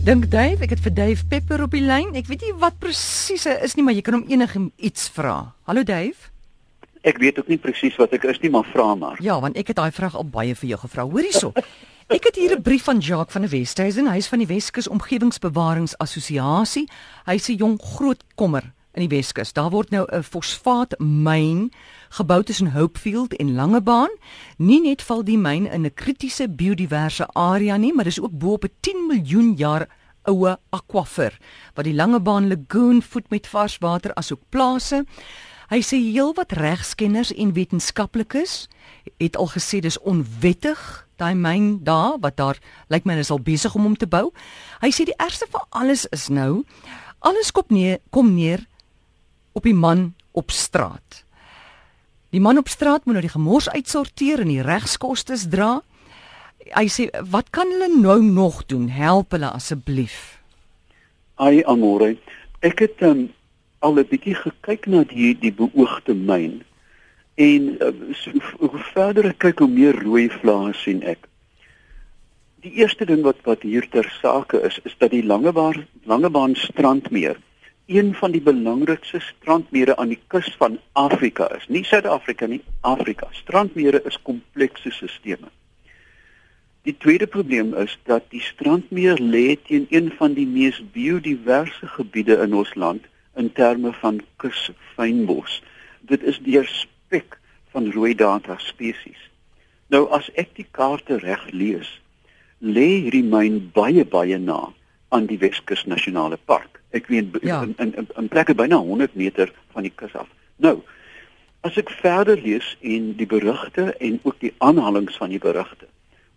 Dink Dave, ek het vir Dave Pepper op die lyn. Ek weet nie wat presies hy is nie, maar jy kan hom enigiets vra. Hallo Dave. Ek weet ook nie presies wat ek is nie, maar vra maar. Ja, want ek het daai vraag al baie vir jou gevra. Hoor hierso. Ek het hier 'n brief van Jacques van die Westhuizen, hy is van die Weskus Omgewingspewaringsassosiasie. Hy sê jong groot kommer in die Weskus. Daar word nou 'n fosfaatmyn gebou tussen Hopefield en Langebaan. Nie net val die myn in 'n kritiese biodiverse area nie, maar dis ook bo op 'n 10 miljoen jaar oue akwafer wat die Langebaan lagoon voed met vars water asook plase. Hy sê heelwat regskenners en wetenskaplikes het al gesê dis onwettig daai myn daar wat daar lyk my is al besig om hom te bou. Hy sê die ergste van alles is nou alles kom neer kom neer op die man op straat. Die man op straat moet nou die gemors uitsorteer en die regskoste dra. Hy sê wat kan hulle nou nog doen? Help hulle asseblief. Ai amore, ek het um, al 'n bietjie gekyk na die die beoogde myn en uh, so, hoe verder ek kyk hoe meer rooi vlae sien ek. Die eerste ding wat wat hier ter sake is, is dat die Langebaan Langebaan strandmeer een van die belangrikste strandmere aan die kus van Afrika is. Nie Suid-Afrika nie, Afrika. Strandmere is komplekse stelsels. Die tweede probleem is dat die strandmeer lê teen een van die mees biodiverse gebiede in ons land in terme van kusfynbos. Dit is deur spek van rooi data spesies. Nou as ek die kaarte reg lees, lê hierdie myn baie baie na aan die Weskus Nasionale Park. Ek weet ja. in, in in plekke byna 100 meter van die kus af. Nou, as ek verder lees en die berigte en ook die aanhalinge van die berigte,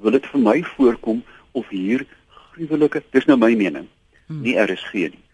wil dit vir my voorkom of hier gruwelike, dis nou my mening, hmm. nie RSG nie.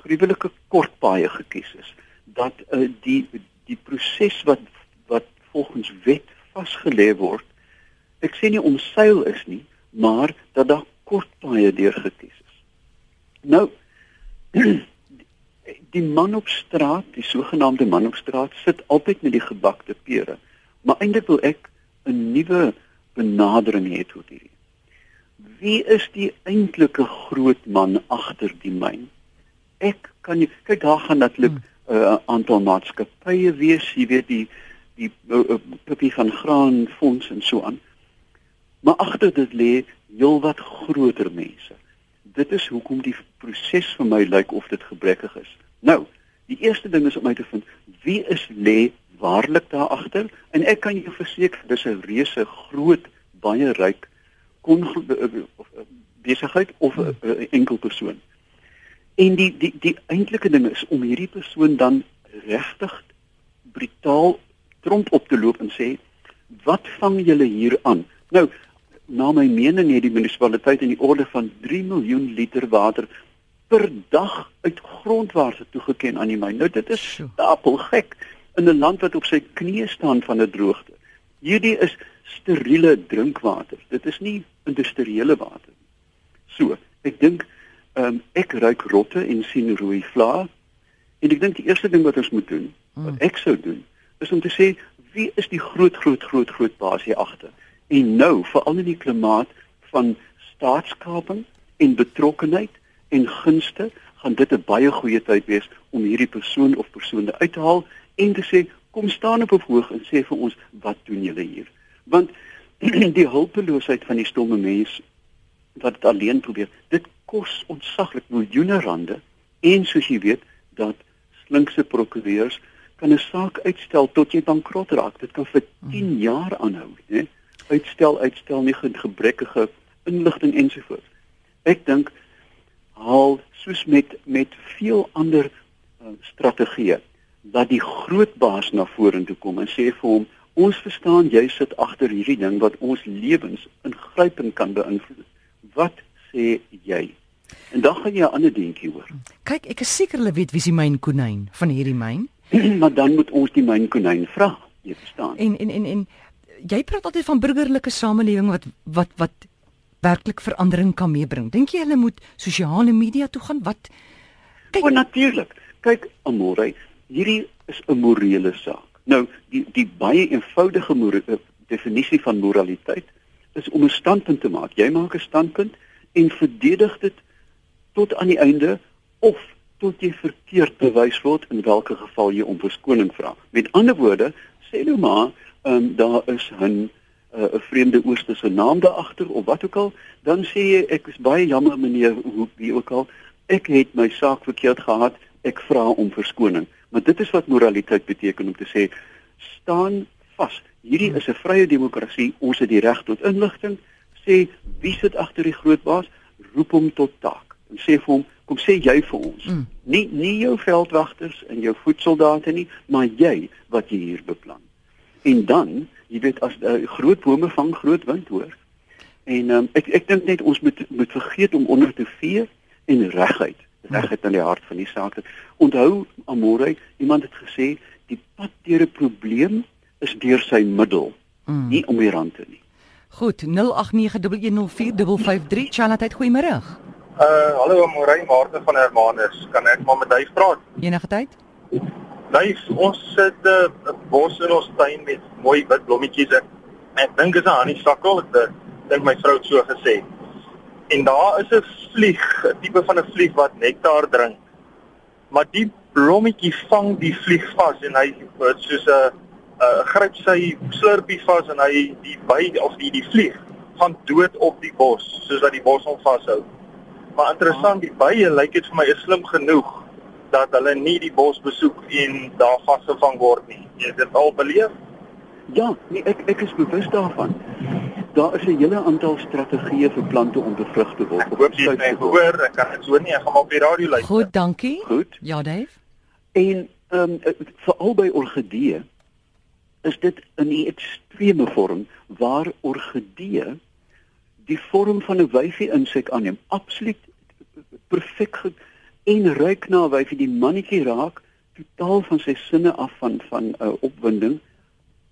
Gruwelike kortpaaie gekies is dat uh, die die proses wat wat volgens wet vasgelê word, ek sê nie omseil is nie, maar dat daar kortpaaie deurgekies is. Nou die man op straat, die sogenaamde man op straat sit altyd met die gebakte pere. Maar eintlik wil ek 'n nuwe benadering hê tot hierdie. Wie is die eintlike groot man agter die myn? Ek kan nie kyk daar gaan natuurlik 'n hmm. uh, aantal maatskappye wees, jy weet die die puppy uh, van graan fonds en so aan. Maar agter dit lê heelwat groter mense dit is hoekom die proses vir my lyk of dit gebrekkig is. Nou, die eerste ding is om uit te vind wie is lê waarlik daar agter en ek kan jou verseker dis 'n reuse groot baie ryk kon eh, eh, besigheid of 'n enkel persoon. En die die die eintlike ding is om hierdie persoon dan regtig brutaal tromp op te loop en sê wat vang julle hier aan? Nou, na my mening het die munisipaliteit in die orde van 3 miljoen liter water per dag uit grondwater toegeken aan die myn. Nou dit is stapel gek in 'n land wat op sy knieë staan van 'n droogte. Hierdie is steriele drinkwater. Dit is nie industriële water nie. So, ek dink ehm um, ek ruik rotte en sien rooi vlae. En ek dink die eerste ding wat ons moet doen, wat hmm. ek sou doen, is om te sê wie is die groot groot groot groot baas hier agter? En nou, veral in die klimaat van staatskaping en betrokkenheid en gunste, gaan dit 'n baie goeie tyd wees om hierdie persoon of persone uit te haal en te sê kom staan op 'n hoog en sê vir ons wat doen julle hier? Want die hulpeloosheid van die stomme mens wat dit alleen probeer, dit kos ontsaglik miljoene rande en soos jy weet dat slinkse prokureurs kan 'n saak uitstel tot jy bankrot raak. Dit kan vir 10 hmm. jaar aanhou, hè? Uitstel uitstel nie gebrekkige inligting ensovoorts. Ek dink haal soos met met veel ander uh, strategieë dat die groot baas na vorentoe kom en sê vir hom ons verstaan jy sit agter hierdie ding wat ons lewens ingrypend kan beïnvloed. Wat sê jy? En dan gaan jy 'n ander dingetjie hoor. Kyk, ek is seker hulle weet wie se myn konyn van hierdie myn. maar dan moet ons die myn konyn vra, jy verstaan. En en en en jy praat altyd van burgerlike samelewing wat wat wat werklik verandering kan meebring. Dink jy hulle moet sosiale media toe gaan? Wat kyk oh, natuurlik. Kyk, Amore, hierdie is 'n morele saak. Nou, die die baie eenvoudige eh, definisie van moraliteit is om 'n standpunt te maak. Jy maak 'n standpunt en verdedig dit tot aan die einde of tot jy verkeerd bewys word in watter geval jy om verskoning vra. Met ander woorde, sê nou maar, ehm um, daar is 'n uh, 'n vreemde oosterse naam daar agter of wat ook al, dan sê jy ek is baie jammer meneer hoe wie ook al, ek het my saak verkeerd gehad, ek vra om verskoning. Maar dit is wat moraliteit beteken om te sê staan vas. Hierdie is 'n vrye demokrasie. Ons het die reg tot inligting. Sê wie sit agter die groot baas? Roep hom tot taak. En sê vir hom, kom sê jy vir ons. Mm. Nie nie jou veldwagters en jou voetsoldate nie, maar jy wat jy hier beplan. En dan jy weet as uh, groot bome vang groot wind hoor. En um, ek ek dink net ons moet moet vergeet om onder te vee en regheid, regheid in die hart van die saak. Onthou Amore, iemand het gesê die pad deur 'n probleem is deur sy middel, mm. nie om die rand te nie. Goed, 0891104553 Charlotte, goeiemôre. Uh hallo Amore, Martin van Hermanus. Kan ek maar met hy praat? Enige tyd? Nee, ons sit 'n uh, bos in ons tuin met mooi wit blommetjies. Ek, ek dink is 'n honeysuckle, ek uh, dink my vrou het so gesê. En daar is 'n vlieg, 'n tipe van 'n vlieg wat nektar drink. Maar die blommetjie vang die vlieg vas en hy soos 'n uh, gryp sy slurpie vas en hy die by of die die vlieg gaan dood op die bos soos dat die bos hom vashou. Maar interessant, die bye lyk dit vir my is slim genoeg dat hulle nie die bos besoek en daar vasgevang word nie. Jy het dit al beleef? Ja, nee, ek ek is bewus daarvan. Daar is 'n hele aantal strategieë vir plante om bevrug te word. Ek hoop jy het gehoor, ek kan dit so nie, ek gaan maar op die radio luister. Goed, dankie. Goed. Ja, Dave. En ehm um, vir albei orgidee is dit in 'n ekstreme vorm waar orgidee die vorm van 'n wyfie insek aanneem. Absoluut perfek en ruik na wyfie die mannetjie raak totaal van sy sinne af van van 'n uh, opwinding.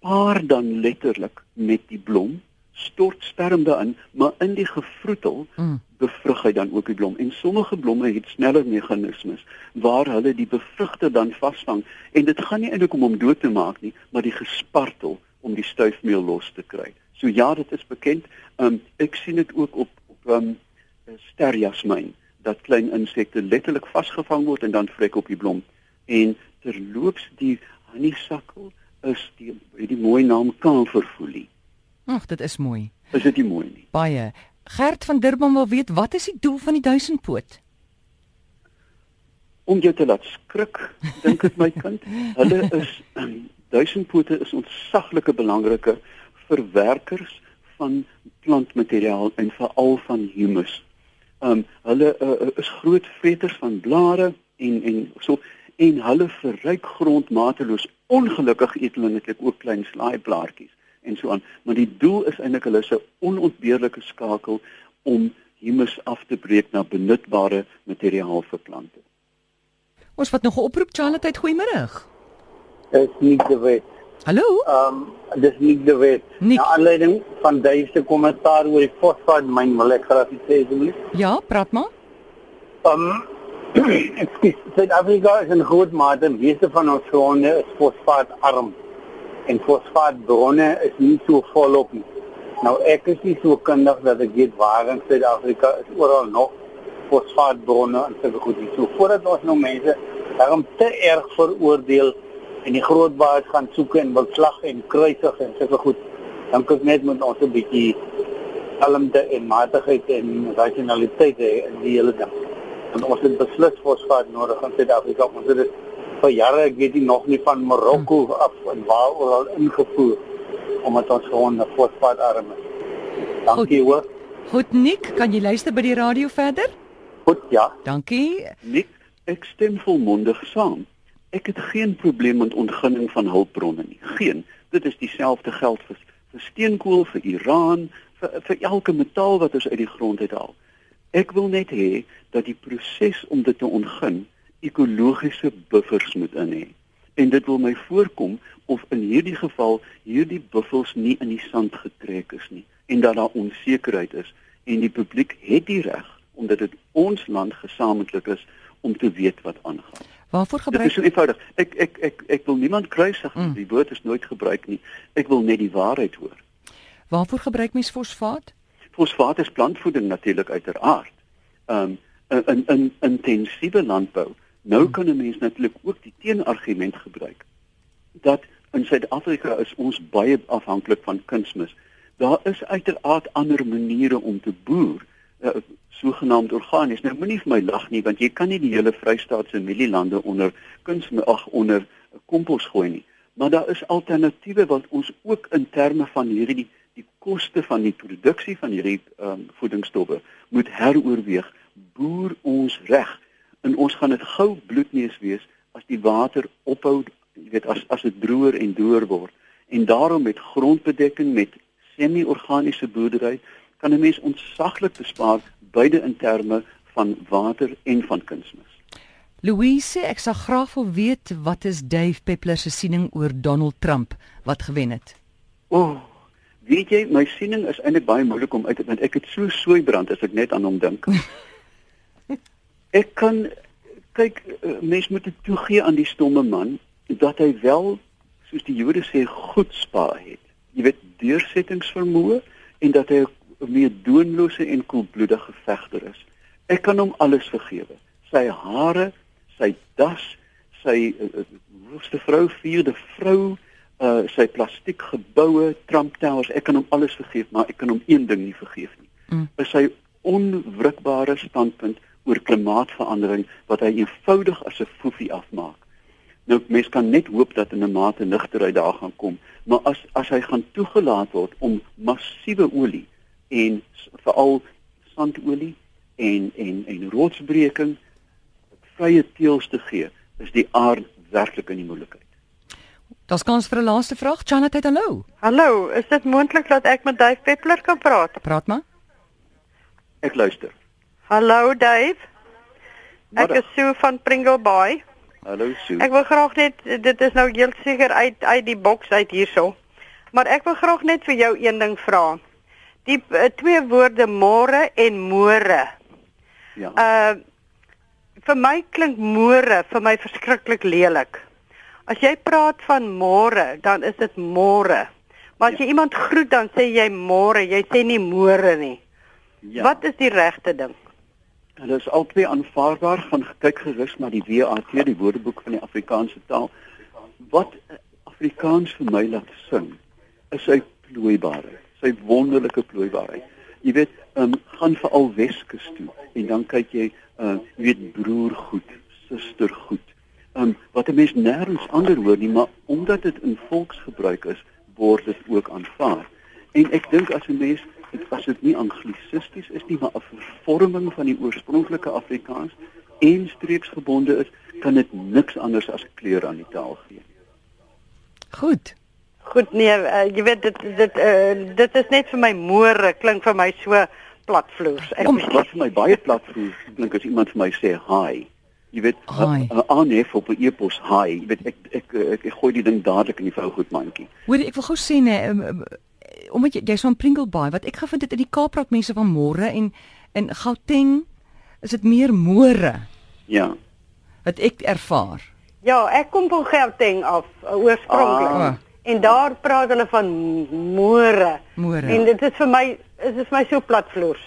Paar dan letterlik met die blom. Stort sperm daarin maar in die gevroetel mm. bevrug hy dan ook die blom. En sommige blomme het sneller meganismes waar hulle die bevrugter dan vasvang. En dit gaan nie eintlik om hom dood te maak nie maar die gespartel om die stuifmeel los te kry so ja dit is bekend um, ek sien dit ook op op um, sterjasmyn dat klein insekte letterlik vasgevang word en dan vrek op die blom. En terloops die honeysuckle is die die mooi naam kamferfoelie. Ag, dit is mooi. Is dit nie mooi nie? Baie. Gert van Durban wil weet wat is die doel van die duisendpoot? Om jou te laat skrik, dink ek my kind. Hulle is duisendpote is ontsaglike belangrike verwerkers van plantmateriaal en veral van humus um, hulle uh, is groot vreters van blare en en so en hulle verryk grond mateloos. Ongelukkig eet hulle netlik ook klein slaaiblaartjies en so aan, maar die doel is eintlik hulle se onontbeerlike skakel om humus af te breek na benutbare materiaal vir plante. Ons wat nog 'n oproep Charlotte, goeiemôre. Is nie te weet. Hallo? Ehm um, dis nie die wet. Na aanleiding van duisende kommentaar oor die fosfaatmyn wil ek graag sê asseblief. Ja, praat maar. Ehm um, Suid-Afrika is 'n groot mate meeste van ons gronde is fosfaatarm en fosfaatbronne is nie so volop nie. Nou ek is nie so kundig dat ek weet waar in Suid-Afrika is oral nog fosfaatbronne en sulke goed. So voordat ons nou mense daarom te erg veroordeel en die groot baas gaan soek en wil slag en kruisig en sulke goed. Dan kyk net met ons 'n bietjie kalmte en matigheid en rationaliteit in die hele ding. En ons het beslis fosfaat nodig in Suid-Afrika. Ons het dit vir jare, ek weet nie nog nie van Marokko af en waar oral ingevoer omdat ons gewoon 'n fosfaatarm is. Dankie hoor. Goed Nik, kan jy luister by die radio verder? Goed, ja. Dankie. Nik, ek stem volmondig saam. Ek het geen probleem met ontginning van hulpbronne nie. Geen. Dit is dieselfde geld vir vir steenkool, vir Iran, vir vir elke metaal wat ons uit die grond uithaal. Ek wil net hê dat die proses om dit te ontgin ekologiese buffers moet in hê. En dit wil my voorkom of in hierdie geval hierdie buffels nie in die sand getrek is nie en dat daar onsekerheid is en die publiek het die reg omdat dit ons land gesamentlik is om te weet wat aangaan. Waarvoor gebruik Dit is so eenvoudig. Ek ek ek ek wil niemand kruisig nie. Mm. Die woord is nooit gebruik nie. Ek wil net die waarheid hoor. Waarvoor gebruik mens fosfaat? Fosfaat is plantvoeding natuurlik uiteraard. Ehm um, uh, in in intensiewe landbou. Nou kan 'n mens natuurlik ook die teenargument gebruik dat in Suid-Afrika is ons baie afhanklik van kunsmis. Daar is uiteraard ander maniere om te boer, uh, sogenaamd organies. Nou moenie vir my lag nie want jy kan nie die hele Vrystaat se mielielande onder kunsmis ag onder kompos gooi nie. Maar daar is alternatiewe wat ons ook in terme van hierdie die koste van die produksie van hierdie um, voedingsstowwe moet heroorweeg. Boer ons reg en ons gaan dit gou bloedneus wees as die water ophou, jy weet as as dit droër en droër word. En daarom met grondbedekking met semi-organiese boerdery kan 'n mens ontsaglik bespaar beide in terme van water en van kunsmis. Louise, ek sal graag wil weet wat is Dave Peppler se siening oor Donald Trump wat gewen het? O, oh, weet jy, my siening is eintlik baie moeilik om uit te want ek het so sooi brand as ek net aan hom dink. ek kan kyk eh, mens moet toegee aan die stomme man dat hy wel soos die Jode sê goed spaar het. Jy weet deursettingsvermoë en dat hy 'n meer doonlose en koelbloedige vegter is. Ek kan hom alles vergewe. Sy hare, sy das, sy hoogste uh, vrou, vierde vrou, uh sy plastiek geboue, Trump Towers, ek kan hom alles vergeef, maar ek kan hom een ding nie vergeef nie. Mm. Is sy onwrikbare standpunt oor klimaatsverandering wat hy eenvoudig as 'n foefie afmaak. Nou mens kan net hoop dat in 'n mate nigterheid daar gaan kom, maar as as hy gaan toegelaat word om massiewe olie en veral sandolie en en en rotsbreking vrye teels te gee, is die aard werklik in die moeilikheid. Daar's kans vir 'n laaste vraag, Janet, hallo. Hallo, is dit moontlik dat ek met Dave Peppler kan praat? Praat maar. Ek luister. Hallo Dave. Ek is Sue van Pringle Bay. Hallo Sue. Ek wil graag net dit is nou heel seker uit uit die boks uit hierso. Maar ek wil graag net vir jou een ding vra. Die uh, twee woorde môre en môre. Ja. Uh vir my klink môre vir my verskriklik lelik. As jy praat van môre, dan is dit môre. Maar as ja. jy iemand groet dan sê jy môre, jy sê nie môre nie. Ja. Wat is die regte ding? Hulle is albei aanvaarbaar van kyk gerus na die WAT, die Woordeboek van die Afrikaanse taal. Wat Afrikaans vir my laat sing, is sy plooibaarheid, sy wonderlike plooibaarheid. Jy weet, ehm um, gaan veral Weskus toe en dan kyk jy uh weet broer goed, suster goed. Um wat 'n mens nêrens ander hoor nie, maar omdat dit in volksgebruik is, word dit ook aanvaar. En ek dink as 'n mens as dit nie anglisisties is nie, maar 'n vervorming van die oorspronklike Afrikaans en streeksgebonde is, kan dit niks anders as kleur aan die taal gee. Goed. Goed nee, uh, jy weet dit dit uh, dit is net vir my môre klink vir my so platvloers. Ek Om, wat vir my baie platvloers klink as iemand vir my sê hi. Jy weet, 'n aanhef op 'n e-pos hi. Jy weet ek ek ek, ek, ek gooi die ding dadelik in die vrougoedmandjie. Hoor ek wil gou sê nee, um, omdat jy jy's van Pringle Bay, wat ek gevind het in die Kaapraad mense van môre en in Gauteng is dit meer môre. Ja. Wat ek ervaar. Ja, ek kom van Gauteng af oorspronklik. Ah. En daar praat hulle van môre. Môre. En dit is vir my is dit vir my so platvloers.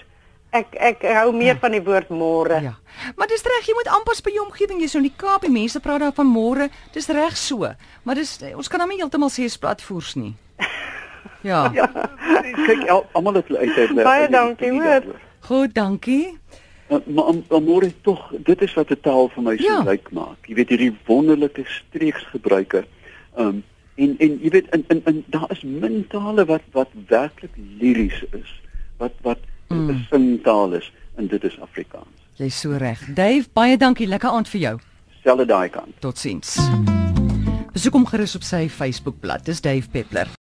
Ek ek hou meer ja. van die woord môre. Ja. Maar dis reg, jy moet aanpas by jou omgewing. Jy's nou in die Kaap, die mense praat daar van môre. Dis reg so. Maar dis ons kan hom nie heeltemal sê is platvoers nie. Ja. ja. Kyk, almal het hulle uit uit. Baie dankie, hoor. Goed, dankie. Uh, maar maar môre tog, dit is wat 'n taal vir my so ja. lyk maak. Jy weet hierdie wonderlike streeksgebruike. Um en en jy weet in in, in daar is min tale wat wat werklik liries is wat wat 'n mm. singtaal is en dit is Afrikaans. Jy's so reg. Dave, baie dankie. Lekker aand vir jou. Selfde daai kant. Totsiens. Besoek hom gerus op sy Facebookblad. Dis Dave Peppler.